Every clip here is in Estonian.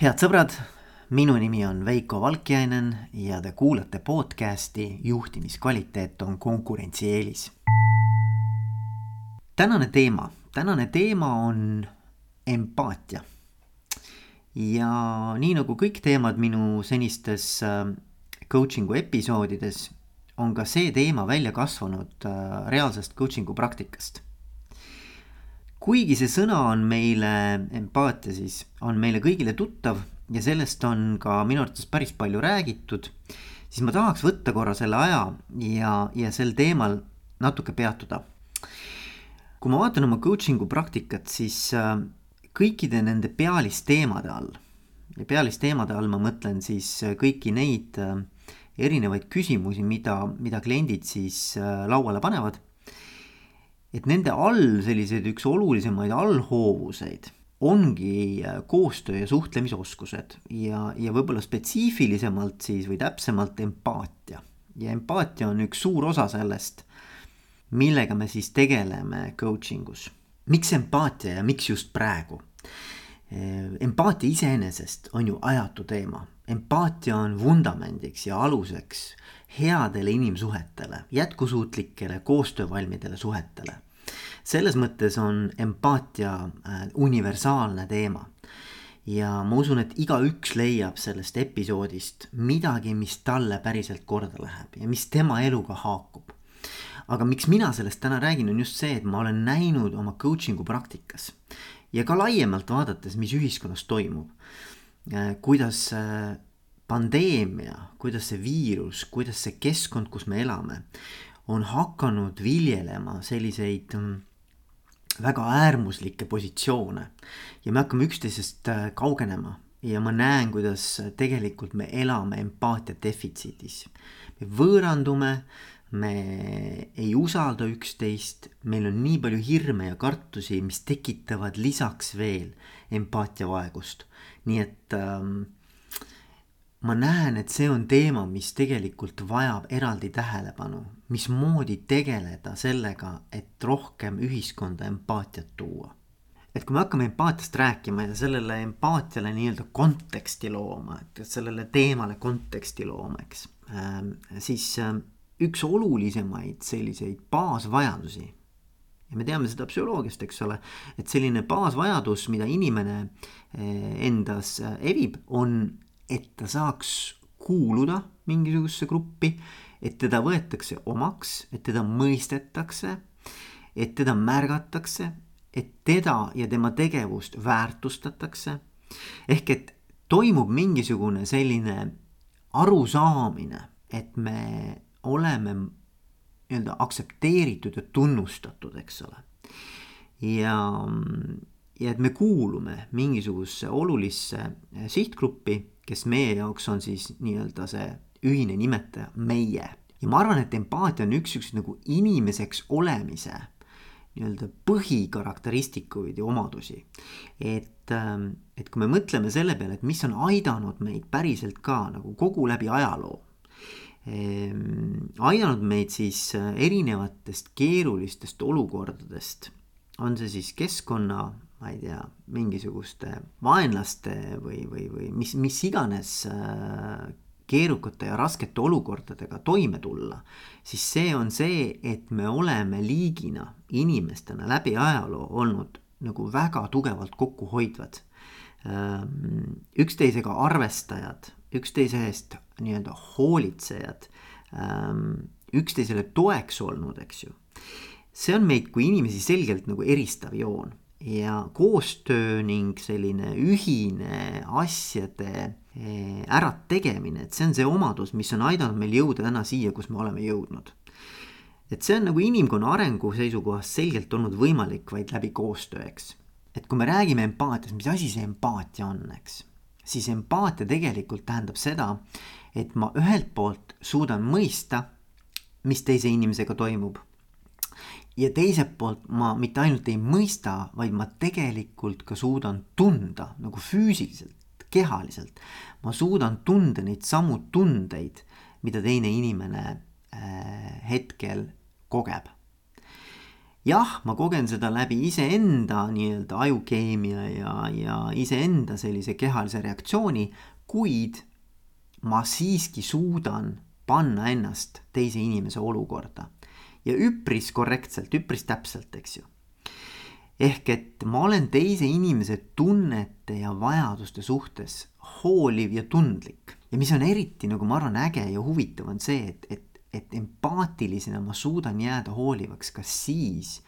head sõbrad, minu nimi on Veiko Valkjainen ja te kuulate podcasti Juhtimiskvaliteet on konkurentsieelis. tänane teema, tänane teema on empaatia. ja nii nagu kõik teemad minu senistes äh, coaching'u episoodides, on ka see teema välja kasvanud äh, reaalsest coaching'u praktikast kuigi see sõna on meile, empaatia siis, on meile kõigile tuttav ja sellest on ka minu arvates päris palju räägitud, siis ma tahaks võtta korra selle aja ja, ja sel teemal natuke peatuda. kui ma vaatan oma coaching'u praktikat, siis äh, kõikide nende pealisteemade all ja pealisteemade all ma mõtlen siis äh, kõiki neid äh, erinevaid küsimusi, mida, mida kliendid siis lauale panevad et nende all selliseid üks olulisemaid allhoovuseid ongi äh, koostöö ja suhtlemisoskused ja, ja võib-olla spetsiifilisemalt siis või täpsemalt empaatia. ja empaatia on üks suur osa sellest, millega me siis tegeleme coaching us. miks empaatia ja miks just praegu? Äh, empaatia iseenesest on ju ajatu teema, empaatia on vundamendiks ja aluseks headele inimsuhetele, jätkusuutlikele koostöövalmidele suhetele. selles mõttes on empaatia äh, universaalne teema. ja ma usun, et igaüks leiab sellest episoodist midagi, mis talle päriselt korda läheb ja mis tema eluga haakub. aga miks mina sellest täna räägin, on just see, et ma olen näinud oma coaching'u praktikas ja ka laiemalt vaadates, mis ühiskonnas toimub. Äh, kuidas äh, pandeemia, kuidas see viirus, kuidas see keskkond, kus me elame, on hakanud viljelema selliseid mm, väga äärmuslikke positsioone ja me hakkame üksteisest äh, kaugenema ja ma näen, kuidas tegelikult me elame empaatia defitsiidis. me võõrandume, me ei usalda üksteist, meil on nii palju hirme ja kartusi, mis tekitavad lisaks veel empaatiavaegust. nii et ähm, ma näen, et see on teema, mis tegelikult vajab eraldi tähelepanu, mismoodi tegeleda sellega, et rohkem ühiskonda empaatiat tuua. et kui me hakkame empaatiast rääkima ja sellele empaatiale nii-öelda konteksti looma, et sellele teemale konteksti looma, eks ähm,, siis äh, üks olulisemaid selliseid baasvajadusi ja me teame seda psühholoogiast, eks ole, et selline baasvajadus, mida inimene äh, endas äh, evib, on et ta saaks kuuluda mingisugusesse gruppi, et teda võetakse omaks, et teda mõistetakse, et teda märgatakse, et teda ja tema tegevust väärtustatakse. ehk et toimub mingisugune selline arusaamine, et me oleme nii-öelda aktsepteeritud ja tunnustatud, eks ole. ja, ja et me kuulume mingisugusesse olulisse sihtgruppi kes meie jaoks on siis nii-öelda see ühine nimetaja, meie. ja ma arvan, et empaatia on üks siukseid nagu inimeseks olemise nii-öelda põhikarakteristikuid ja omadusi. et, ähm, et kui me mõtleme selle peale, et mis on aidanud meid päriselt ka nagu kogu läbi ajaloo ehm,, aidanud meid siis äh, erinevatest keerulistest olukordadest, on see siis keskkonna ma ei tea, mingisuguste vaenlaste või, või, või mis, mis iganes äh, keerukate ja raskete olukordadega toime tulla, siis see on see, et me oleme liigina, inimestena läbi ajaloo olnud nagu väga tugevalt kokkuhoidvad. Ähm, üksteisega arvestajad, üksteise eest nii-öelda hoolitsejad, ähm, üksteisele toeks olnud, eks ju. see on meid kui inimesi selgelt nagu eristav joon ja koostöö ning selline ühine asjade eh, ärategemine, et see on see omadus, mis on aidanud meil jõuda täna siia, kus me oleme jõudnud. et see on nagu inimkonna arengu seisukohast selgelt olnud võimalik vaid läbi koostöö, eks. et kui me räägime empaatiast, mis asi see empaatia on, eks, siis empaatia tegelikult tähendab seda, et ma ühelt poolt suudan mõista, mis teise inimesega toimub ja teiselt poolt ma mitte ainult ei mõista, vaid ma tegelikult ka suudan tunda nagu füüsiliselt, kehaliselt. ma suudan tunda neid samu tundeid, mida teine inimene äh, hetkel kogeb. jah, ma kogen seda läbi iseenda nii-öelda ajukeemia ja, ja iseenda sellise kehalise reaktsiooni, kuid ma siiski suudan panna ennast teise inimese olukorda ja üpris korrektselt, üpris täpselt, eks ju. ehk et ma olen teise inimese tunnete ja vajaduste suhtes hooliv ja tundlik ja mis on eriti nagu ma arvan, äge ja huvitav on see, et, et et empaatilisena ma suudan jääda hoolivaks ka siis,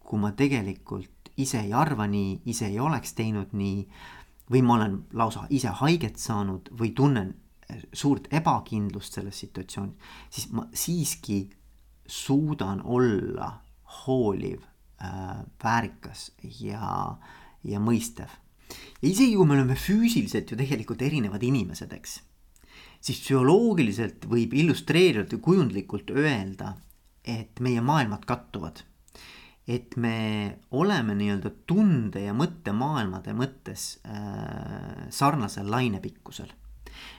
kui ma tegelikult ise ei arva nii, ise ei oleks teinud nii või ma olen lausa ise haiget saanud või tunnen eh, suurt ebakindlust selles situatsioonis, siis ma siiski suudan olla hooliv äh,, väärikas ja, ja mõistev. ja isegi kui me oleme füüsiliselt ju tegelikult erinevad inimesed, eks siis psühholoogiliselt võib illustreerida või kujundlikult öelda, et meie maailmad kattuvad. et me oleme nii-öelda tunde ja mõttemaailmade mõttes äh, sarnasel lainepikkusel.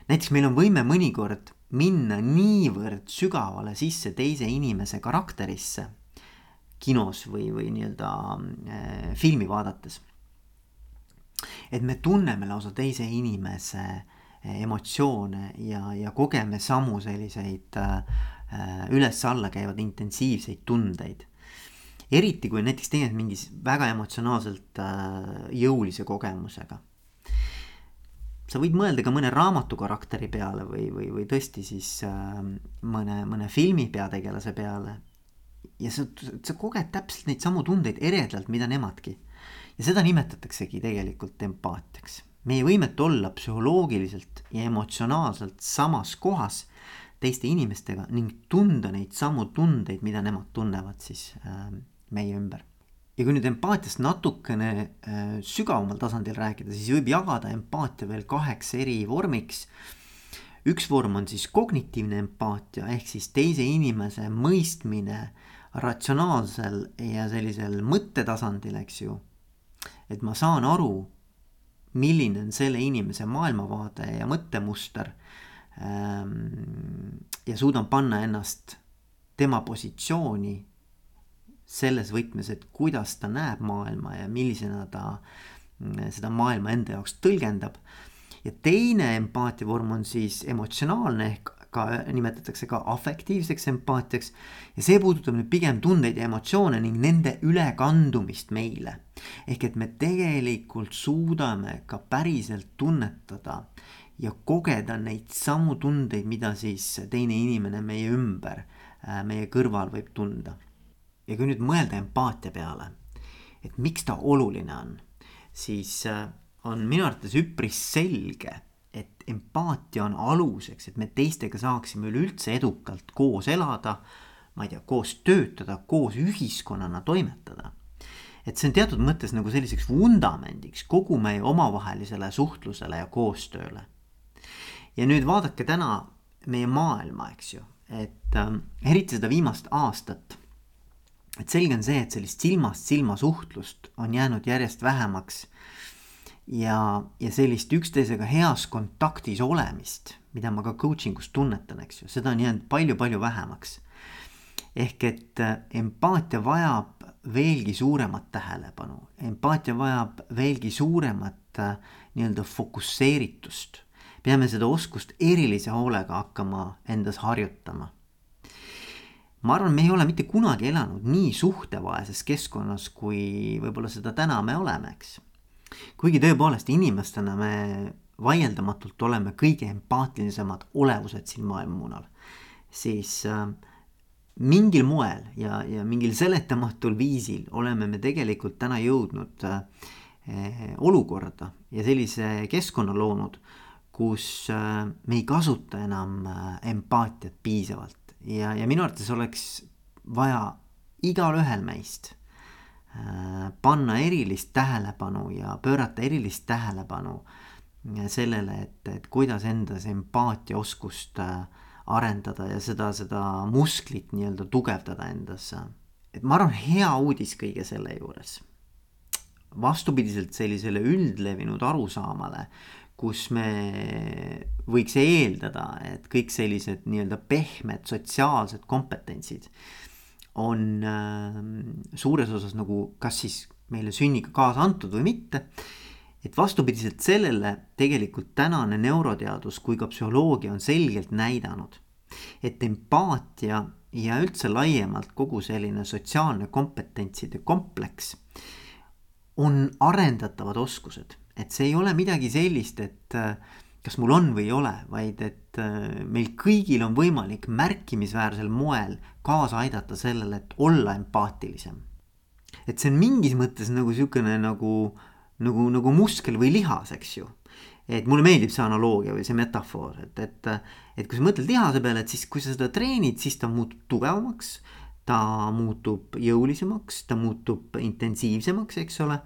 näiteks meil on võime mõnikord minna niivõrd sügavale sisse teise inimese karakterisse kinos või, või nii-öelda äh, filmi vaadates. et me tunneme lausa teise inimese äh, emotsioone ja, ja kogeme samu selliseid äh, üles-alla käivaid intensiivseid tundeid. eriti kui näiteks tegemist mingis väga emotsionaalselt äh, jõulise kogemusega. Sa võid mõelda ka mõne raamatu karakteri peale või, või, või tõesti siis äh, mõne, mõne filmi peategelase peale. ja sa, sa koged täpselt neid samu tundeid eredalt, mida nemadki. ja seda nimetataksegi tegelikult empaatiaks meie võimet olla psühholoogiliselt ja emotsionaalselt samas kohas teiste inimestega ning tunda neid samu tundeid, mida nemad tunnevad siis äh, meie ümber. Ja kui nüüd empaatiast natukene äh, sügavamal tasandil rääkida, siis võib jagada empaatia veel kaheks eri vormiks. üks vorm on siis kognitiivne empaatia ehk siis teise inimese mõistmine ratsionaalsel ja sellisel mõttetasandil, eks ju. et ma saan aru milline on selle inimese maailmavaade ja mõttemuster. Ähm, ja suudan panna ennast tema positsiooni selles võtmes, et kuidas ta näeb maailma ja millisena ta mm, seda maailma enda jaoks tõlgendab. ja teine empaatia vorm on siis emotsionaalne ehk ka nimetatakse ka afektiivseks empaatiaks ja see puudutab nüüd pigem tundeid ja emotsioone ning nende ülekandumist meile. ehk et me tegelikult suudame ka päriselt tunnetada ja kogeda neid samu tundeid, mida siis teine inimene meie ümber, äh, meie kõrval võib tunda. Ja kui nüüd mõelda empaatia peale, et miks ta oluline on, siis äh, on minu arvates üpris selge et empaatia on aluseks, et me teistega saaksime üleüldse edukalt koos elada, ma ei tea, koos töötada, koos ühiskonnana toimetada. et see on teatud mõttes nagu selliseks vundamendiks kogu meie omavahelisele suhtlusele ja koostööle. ja nüüd vaadake täna meie maailma, eks ju, et äh, eriti seda viimast aastat. Et selge on see, et sellist silmast silma suhtlust on jäänud järjest vähemaks ja, ja sellist üksteisega heas kontaktis olemist, mida ma ka coaching us tunnetan, eks ju, seda on jäänud palju-palju vähemaks. ehk et äh, empaatia vajab veelgi suuremat tähelepanu, empaatia vajab veelgi suuremat äh, nii-öelda fokusseeritust. peame seda oskust erilise hoolega hakkama endas harjutama ma arvan, me ei ole mitte kunagi elanud nii suhtevaeses keskkonnas, kui võib-olla seda täna me oleme, eks. Kuigi tõepoolest inimestena me vaieldamatult oleme kõige empaatilisemad olevused siin maailmamuunal, siis äh, mingil moel ja, ja mingil seletamatul viisil oleme me tegelikult täna jõudnud äh, olukorda ja sellise keskkonna loonud, kus äh, me ei kasuta enam äh, empaatiat piisavalt ja, ja minu arvates oleks vaja igalühel meist Äh, panna erilist tähelepanu ja pöörata erilist tähelepanu äh, sellele, et, et kuidas endas empaatiaoskust äh, arendada ja seda, seda musklit nii-öelda tugevdada endas. et ma arvan, hea uudis kõige selle juures, vastupidiselt sellisele üldlevinud arusaamale, kus me võiks eeldada, et kõik sellised nii-öelda pehmed sotsiaalsed kompetentsid on äh, suures osas nagu kas siis meile sünniga kaasa antud või mitte. et vastupidiselt sellele tegelikult tänane neuroteadus kui ka psühholoogia on selgelt näidanud, et empaatia ja üldse laiemalt kogu selline sotsiaalne kompetentside kompleks on arendatavad oskused, et see ei ole midagi sellist, et äh, kas mul on või ei ole, vaid et äh, meil kõigil on võimalik märkimisväärsel moel kaasa aidata sellele, et olla empaatilisem. et see on mingis mõttes nagu niisugune nagu, nagu, nagu muskel või lihas, eks ju. et mulle meeldib see analoogia või see metafoor, et, et, et kui sa mõtled lihase peale, et siis kui sa seda treenid, siis ta muutub tugevamaks, ta muutub jõulisemaks, ta muutub intensiivsemaks, eks ole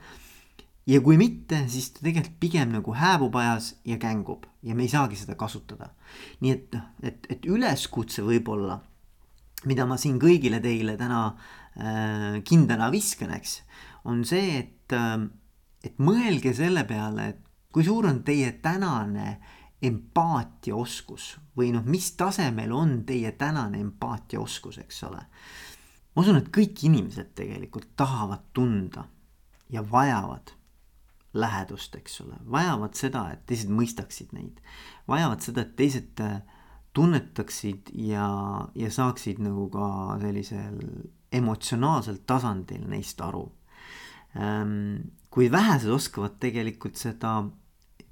ja kui mitte, siis ta tegelikult pigem nagu hääbub ajas ja kängub ja me ei saagi seda kasutada. nii et noh, et, et üleskutse võib-olla, mida ma siin kõigile teile täna äh, kindlana viskan, eks, on see, et äh,, et mõelge selle peale, et kui suur on teie tänane empaatiaoskus või noh, mis tasemel on teie tänane empaatiaoskus, eks ole. ma usun, et kõik inimesed tegelikult tahavad tunda ja vajavad lähedust, eks ole, vajavad seda, et teised mõistaksid neid, vajavad seda, et teised äh, tunnetaksid ja, ja saaksid nagu ka sellisel emotsionaalsel tasandil neist aru. Ähm, kui vähesed oskavad tegelikult seda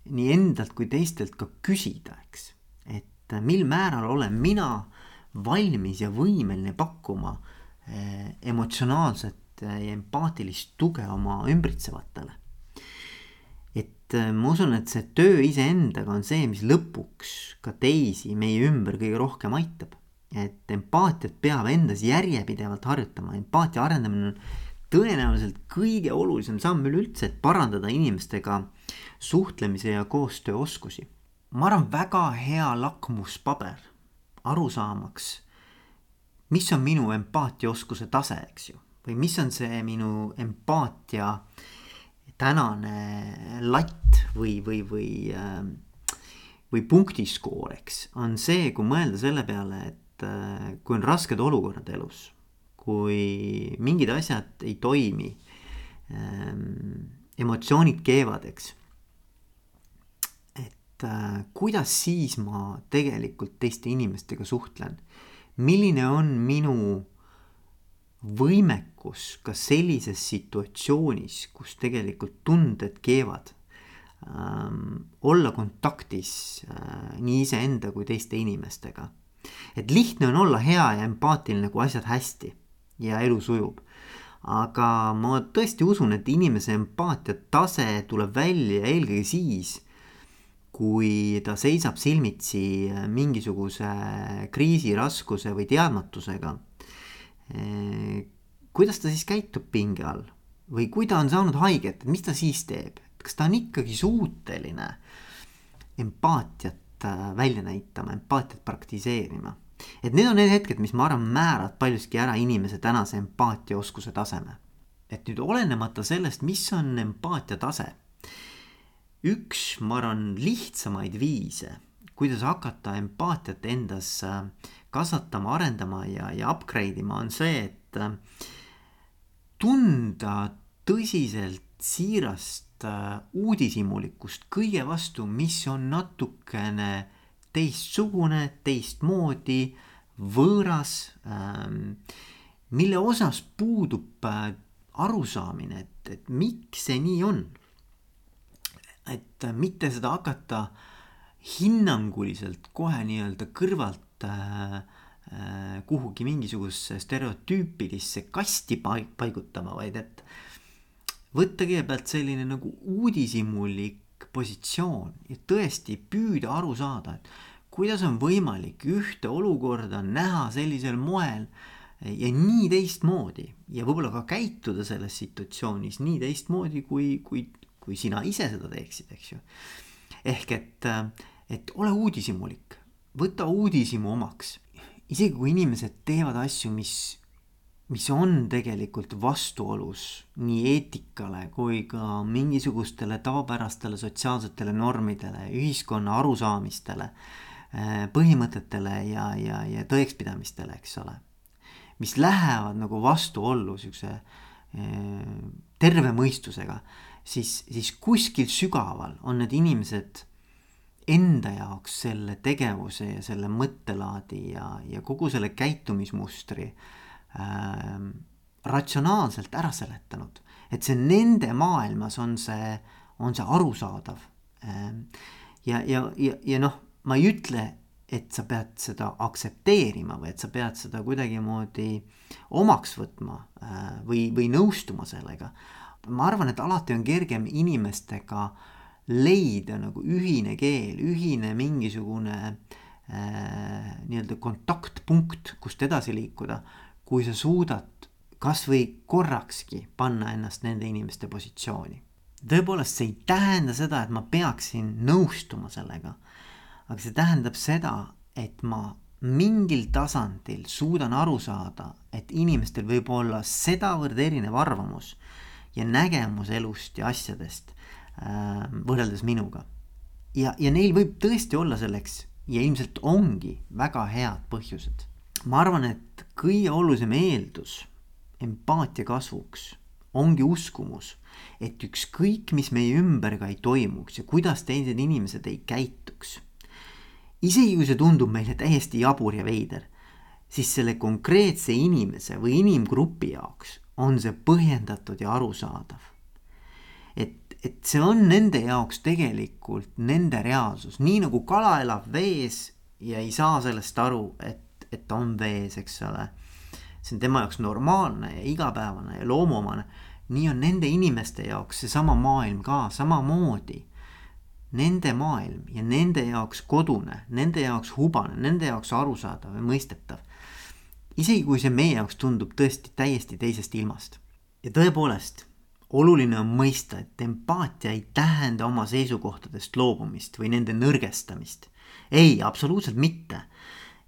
nii endalt kui teistelt ka küsida, eks, et äh, mil määral olen mina valmis ja võimeline pakkuma äh, emotsionaalset ja empaatilist tuge oma ümbritsevatele et äh, ma usun, et see töö iseendaga on see, mis lõpuks ka teisi meie ümber kõige rohkem aitab. et empaatiat peab endas järjepidevalt harjutama, empaatia arendamine on tõenäoliselt kõige olulisem samm üleüldse, et parandada inimestega suhtlemise ja koostööoskusi. ma arvan, väga hea lakmuspaber arusaamaks, mis on minu empaatiaoskuse tase, eks ju, või mis on see minu empaatia äh, tänane latt või, või, või, ähm, või punktiskoor, eks, on see, kui mõelda selle peale, et äh, kui on rasked olukorrad elus, kui mingid asjad ei toimi, ähm, emotsioonid keevad, eks. äh, kuidas siis ma tegelikult teiste inimestega suhtlen, milline on minu võimekus ka sellises situatsioonis, kus tegelikult tunded keevad ähm,, olla kontaktis äh, nii iseenda kui teiste inimestega. et lihtne on olla hea ja empaatiline, kui asjad hästi ja elu sujub. aga ma tõesti usun, et inimese empaatia tase tuleb välja eelkõige siis, kui ta seisab silmitsi mingisuguse kriisi, raskuse või teadmatusega kuidas ta siis käitub pinge all või kui ta on saanud haiget, et mis ta siis teeb, kas ta on ikkagi suuteline empaatiat äh, välja näitama, empaatiat praktiseerima. et need on need hetked, mis ma arvan, määravad paljuski ära inimese tänase empaatiaoskuse taseme. et nüüd olenemata sellest, mis on empaatia tase, üks, ma arvan, lihtsamaid viise, kuidas hakata empaatiat endas äh, kasvatama, arendama ja, ja upgrade ima, on see, et äh, tunda tõsiselt siirast äh, uudishimulikkust kõige vastu, mis on natukene teistsugune, teistmoodi, võõras, ähm, mille osas puudub äh, arusaamine, et, et miks see nii on. et mitte seda hakata hinnanguliselt kohe nii-öelda kõrvalt äh, äh, kuhugi mingisugusesse stereotüüpilisse kasti paigutama, vaid et võtta kõigepealt selline nagu uudishimulik positsioon ja tõesti püüda aru saada, et kuidas on võimalik ühte olukorda näha sellisel moel ja nii teistmoodi ja võib-olla ka käituda selles situatsioonis nii teistmoodi, kui, kui, kui sina ise seda teeksid, eks ju. ehk et, et ole uudishimulik võta uudishimu omaks. isegi kui inimesed teevad asju, mis, mis on tegelikult vastuolus nii eetikale kui ka mingisugustele tavapärastele sotsiaalsetele normidele, ühiskonna arusaamistele, eh, põhimõtetele ja, ja, ja tõekspidamistele, eks ole. mis lähevad nagu vastuollu siukse eh, terve mõistusega, siis, siis kuskil sügaval on need inimesed enda jaoks selle tegevuse ja selle mõttelaadi ja, ja kogu selle käitumismustri äh, ratsionaalselt ära seletanud. et see nende maailmas on see, on see arusaadav äh,. ja, ja, ja, ja noh, ma ei ütle, et sa pead seda aktsepteerima või et sa pead seda kuidagimoodi omaks võtma äh, või, või nõustuma sellega. ma arvan, et alati on kergem inimestega äh, leida nagu ühine keel, ühine mingisugune äh, nii-öelda kontaktpunkt, kust edasi liikuda, kui sa suudad kasvõi korrakski panna ennast nende inimeste positsiooni. tõepoolest, see ei tähenda seda, et ma peaksin nõustuma sellega, aga see tähendab seda, et ma mingil tasandil suudan aru saada, et inimestel võib olla sedavõrd erinev arvamus ja nägemus elust ja asjadest võrreldes minuga. ja, ja neil võib tõesti olla selleks ja ilmselt ongi väga head põhjused. ma arvan, et kõige olulisem eeldus empaatia kasvuks ongi uskumus, et ükskõik, mis meie ümber ka ei toimuks ja kuidas teised inimesed ei käituks. isegi kui see tundub meile täiesti jabur ja veider, siis selle konkreetse inimese või inimgrupi jaoks on see põhjendatud ja arusaadav et see on nende jaoks tegelikult nende reaalsus, nii nagu kala elab vees ja ei saa sellest aru, et, et ta on vees, eks ole. see on tema jaoks normaalne ja igapäevane ja loomuomane. nii on nende inimeste jaoks seesama maailm ka samamoodi. Nende maailm ja nende jaoks kodune, nende jaoks hubane, nende jaoks arusaadav ja mõistetav. isegi kui see meie jaoks tundub tõesti täiesti teisest ilmast. ja tõepoolest oluline on mõista, et empaatia ei tähenda oma seisukohtadest loobumist või nende nõrgestamist. ei, absoluutselt mitte.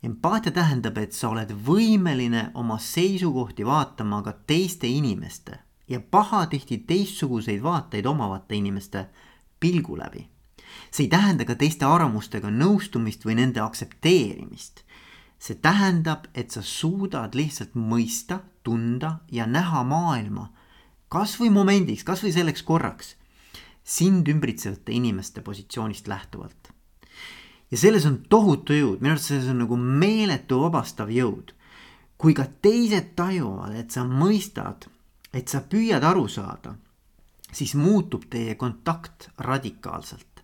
empaatia tähendab, et sa oled võimeline oma seisukohti vaatama ka teiste inimeste ja pahatihti teistsuguseid vaateid omavate inimeste pilgu läbi. see ei tähenda ka teiste arvamustega nõustumist või nende aktsepteerimist. see tähendab, et sa suudad lihtsalt mõista, tunda ja näha maailma kasvõi momendiks, kasvõi selleks korraks sind ümbritsevate inimeste positsioonist lähtuvalt. ja selles on tohutu jõud, minu arust selles on nagu meeletu vabastav jõud. kui ka teised tajuvad, et sa mõistad, et sa püüad aru saada, siis muutub teie kontakt radikaalselt.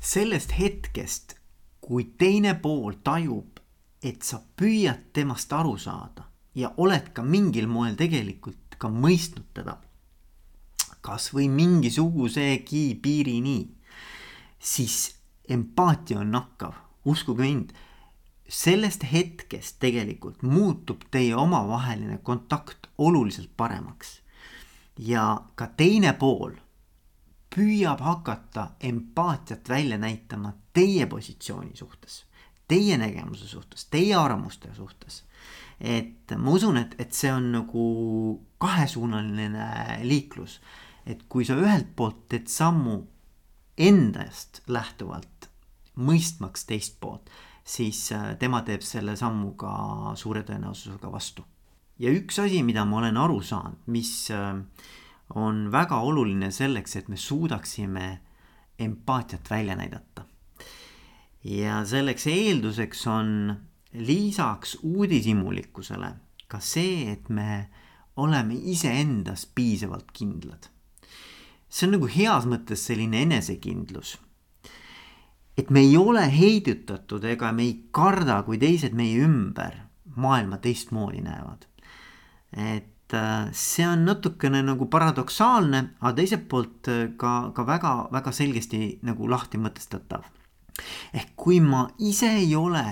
sellest hetkest, kui teine pool tajub, et sa püüad temast aru saada ja oled ka mingil moel tegelikult ka mõistnud teda. kas või mingisugusegi piirini, siis empaatia on nakkav, uskuge mind. sellest hetkest tegelikult muutub teie omavaheline kontakt oluliselt paremaks. ja ka teine pool püüab hakata empaatiat välja näitama teie positsiooni suhtes, teie nägemuse suhtes, teie arvamuste suhtes et ma usun, et, et see on nagu kahesuunaline liiklus. et kui sa ühelt poolt teed sammu endast lähtuvalt, mõistmaks teist poolt, siis äh, tema teeb selle sammu ka suure tõenäosusega vastu. ja üks asi, mida ma olen aru saanud, mis äh, on väga oluline selleks, et me suudaksime empaatiat välja näidata. ja selleks eelduseks on lisaks uudishimulikkusele ka see, et me oleme iseendas piisavalt kindlad. see on nagu heas mõttes selline enesekindlus. et me ei ole heidutatud ega me ei karda, kui teised meie ümber maailma teistmoodi näevad. et äh, see on natukene nagu paradoksaalne, aga teiselt poolt äh, ka, ka väga-väga selgesti nagu lahti mõtestatav. ehk kui ma ise ei ole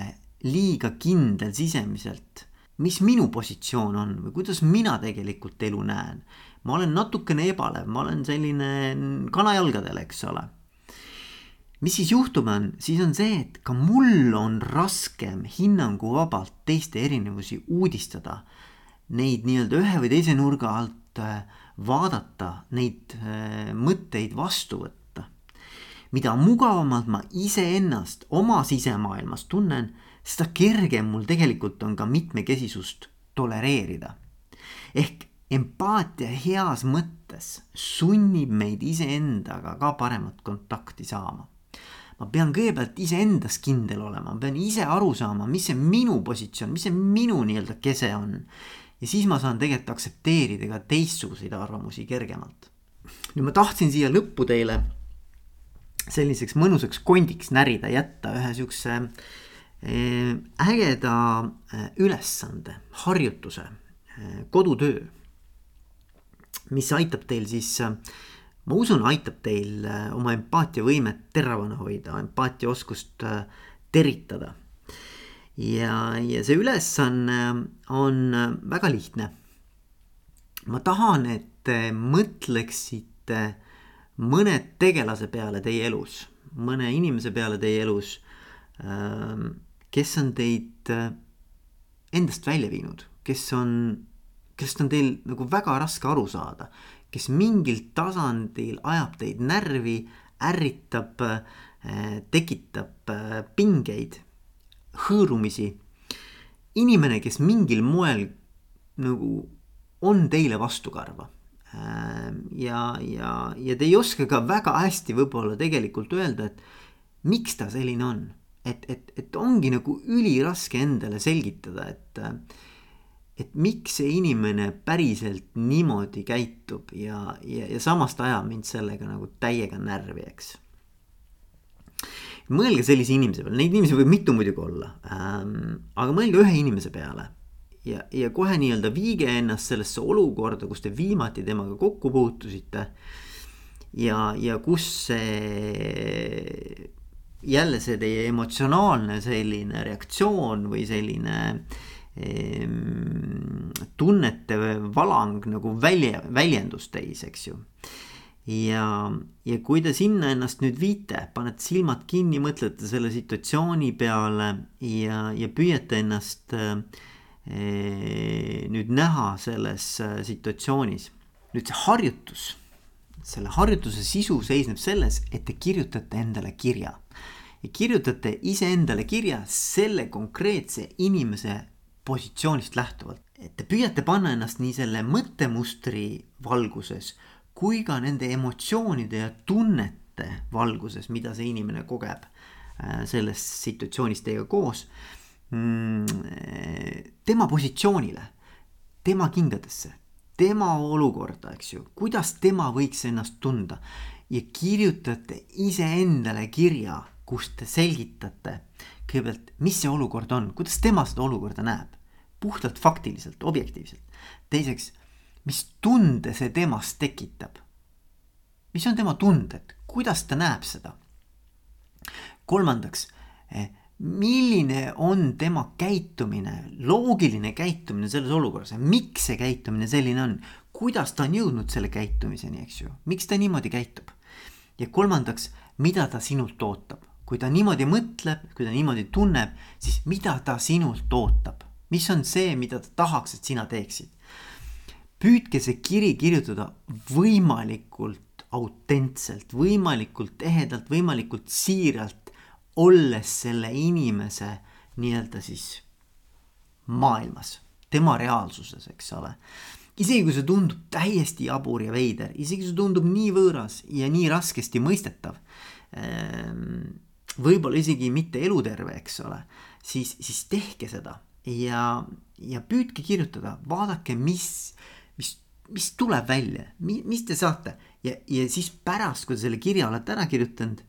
liiga kindel sisemiselt, mis minu positsioon on või kuidas mina tegelikult elu näen. ma olen natukene ebalev, ma olen selline kanajalgadel, eks ole. mis siis juhtuma on, siis on see, et ka mul on raskem hinnanguvabalt teiste erinevusi uudistada, neid nii-öelda ühe või teise nurga alt äh, vaadata, neid äh, mõtteid vastu võtta. mida mugavamalt ma iseennast oma sisemaailmas tunnen seda kergem mul tegelikult on ka mitmekesisust tolereerida. ehk empaatia heas mõttes sunnib meid iseendaga ka paremat kontakti saama. ma pean kõigepealt iseendas kindel olema, ma pean ise aru saama, mis see minu positsioon, mis see minu nii-öelda kese on. ja siis ma saan tegelikult aktsepteerida ka teistsuguseid arvamusi kergemalt. nüüd ma tahtsin siia lõppu teile selliseks mõnusaks kondiks närida, jätta ühe siukse eh, ägeda eh, ülesande, harjutuse, eh, kodutöö, mis aitab teil siis, ma usun, aitab teil oma empaatiavõimet teravana hoida, empaatiaoskust teritada. ja, ja see ülesanne on väga lihtne. ma tahan, et te mõtleksite mõne tegelase peale teie elus, mõne inimese peale teie elus, ähm, kes on teid äh, endast välja viinud, kes on, kellest on teil nagu väga raske aru saada, kes mingil tasandil ajab teid närvi, ärritab, äh, tekitab äh, pingeid, hõõrumisi. inimene, kes mingil moel nagu on teile vastukarva ja, ja, ja te ei oska ka väga hästi võib-olla tegelikult öelda, et miks ta selline on. Et, et, et ongi nagu üliraske endale selgitada, et, et miks see inimene päriselt niimoodi käitub ja, ja, ja samas ta ajab mind sellega nagu täiega närvi, eks mõelge sellise inimese peale, neid inimesi võib mitu muidugi olla ähm,. aga mõelge ühe inimese peale ja, ja kohe nii-öelda viige ennast sellesse olukorda, kus te viimati temaga kokku puutusite. ja, ja kus see jälle see teie emotsionaalne selline reaktsioon või selline ehm, tunnete valang nagu välja, väljendus teis, eks ju. ja, ja kui te sinna ennast nüüd viite, panete silmad kinni, mõtlete selle situatsiooni peale ja, ja püüate ennast äh, nüüd näha selles äh, situatsioonis. nüüd see harjutus, selle harjutuse sisu seisneb selles, et te kirjutate endale kirja. Ja kirjutate iseendale kirja selle konkreetse inimese positsioonist lähtuvalt. et te püüate panna ennast nii selle mõttemustri valguses kui ka nende emotsioonide ja tunnete valguses, mida see inimene kogeb äh, selles situatsioonis teiega koos Mm, tema positsioonile, tema kingadesse, tema olukorda, eks ju, kuidas tema võiks ennast tunda ja kirjutate iseendale kirja, kus te selgitate kõigepealt, mis see olukord on, kuidas tema seda olukorda näeb, puhtalt faktiliselt, objektiivselt. teiseks, mis tunde see temas tekitab. mis on tema tunded, kuidas ta näeb seda. kolmandaks eh, milline on tema käitumine, loogiline käitumine selles olukorras ja miks see käitumine selline on, kuidas ta on jõudnud selle käitumiseni, eks ju, miks ta niimoodi käitub. ja kolmandaks, mida ta sinult ootab, kui ta niimoodi mõtleb, kui ta niimoodi tunneb, siis mida ta sinult ootab, mis on see, mida ta tahaks, et sina teeksid. püüdke see kiri kirjutada võimalikult autentselt, võimalikult ehedalt, võimalikult siiralt olles selle inimese nii-öelda siis maailmas, tema reaalsuses, eks ole. isegi kui see tundub täiesti jabur ja veider, isegi see tundub nii võõras ja nii raskesti mõistetav. Ehm, võib-olla isegi mitte eluterve, eks ole, siis, siis tehke seda ja, ja püüdke kirjutada, vaadake, mis, mis, mis tuleb välja, mis te saate ja, ja siis pärast, kui te selle kirja olete ära kirjutanud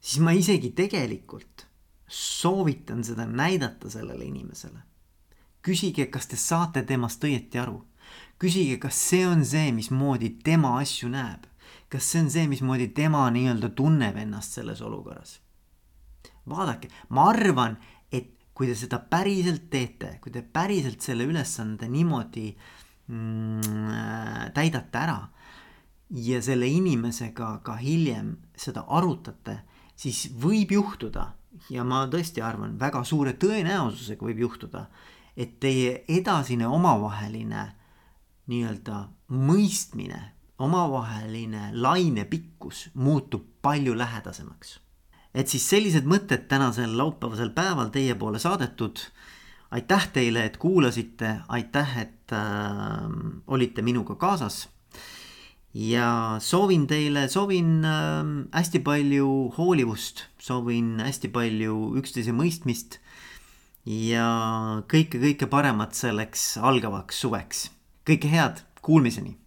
siis ma isegi tegelikult soovitan seda näidata sellele inimesele. küsige, kas te saate temast õieti aru. küsige, kas see on see, mismoodi tema asju näeb. Kas see on see, mismoodi tema nii-öelda tunneb ennast selles olukorras. vaadake, ma arvan, et kui te seda päriselt teete, kui te päriselt selle ülesande niimoodi mm, täidate ära ja selle inimesega ka hiljem seda arutate siis võib juhtuda ja ma tõesti arvan, väga suure tõenäosusega võib juhtuda, et teie edasine omavaheline nii-öelda mõistmine, omavaheline lainepikkus muutub palju lähedasemaks. et siis sellised mõtted tänasel laupäevasel päeval teie poole saadetud. aitäh teile, et kuulasite, aitäh, et äh, olite minuga kaasas. ja soovin teile, soovin äh, hästi palju hoolivust, soovin hästi palju üksteise mõistmist ja kõike, kõike paremat selleks algavaks suveks. kõike head, kuulmiseni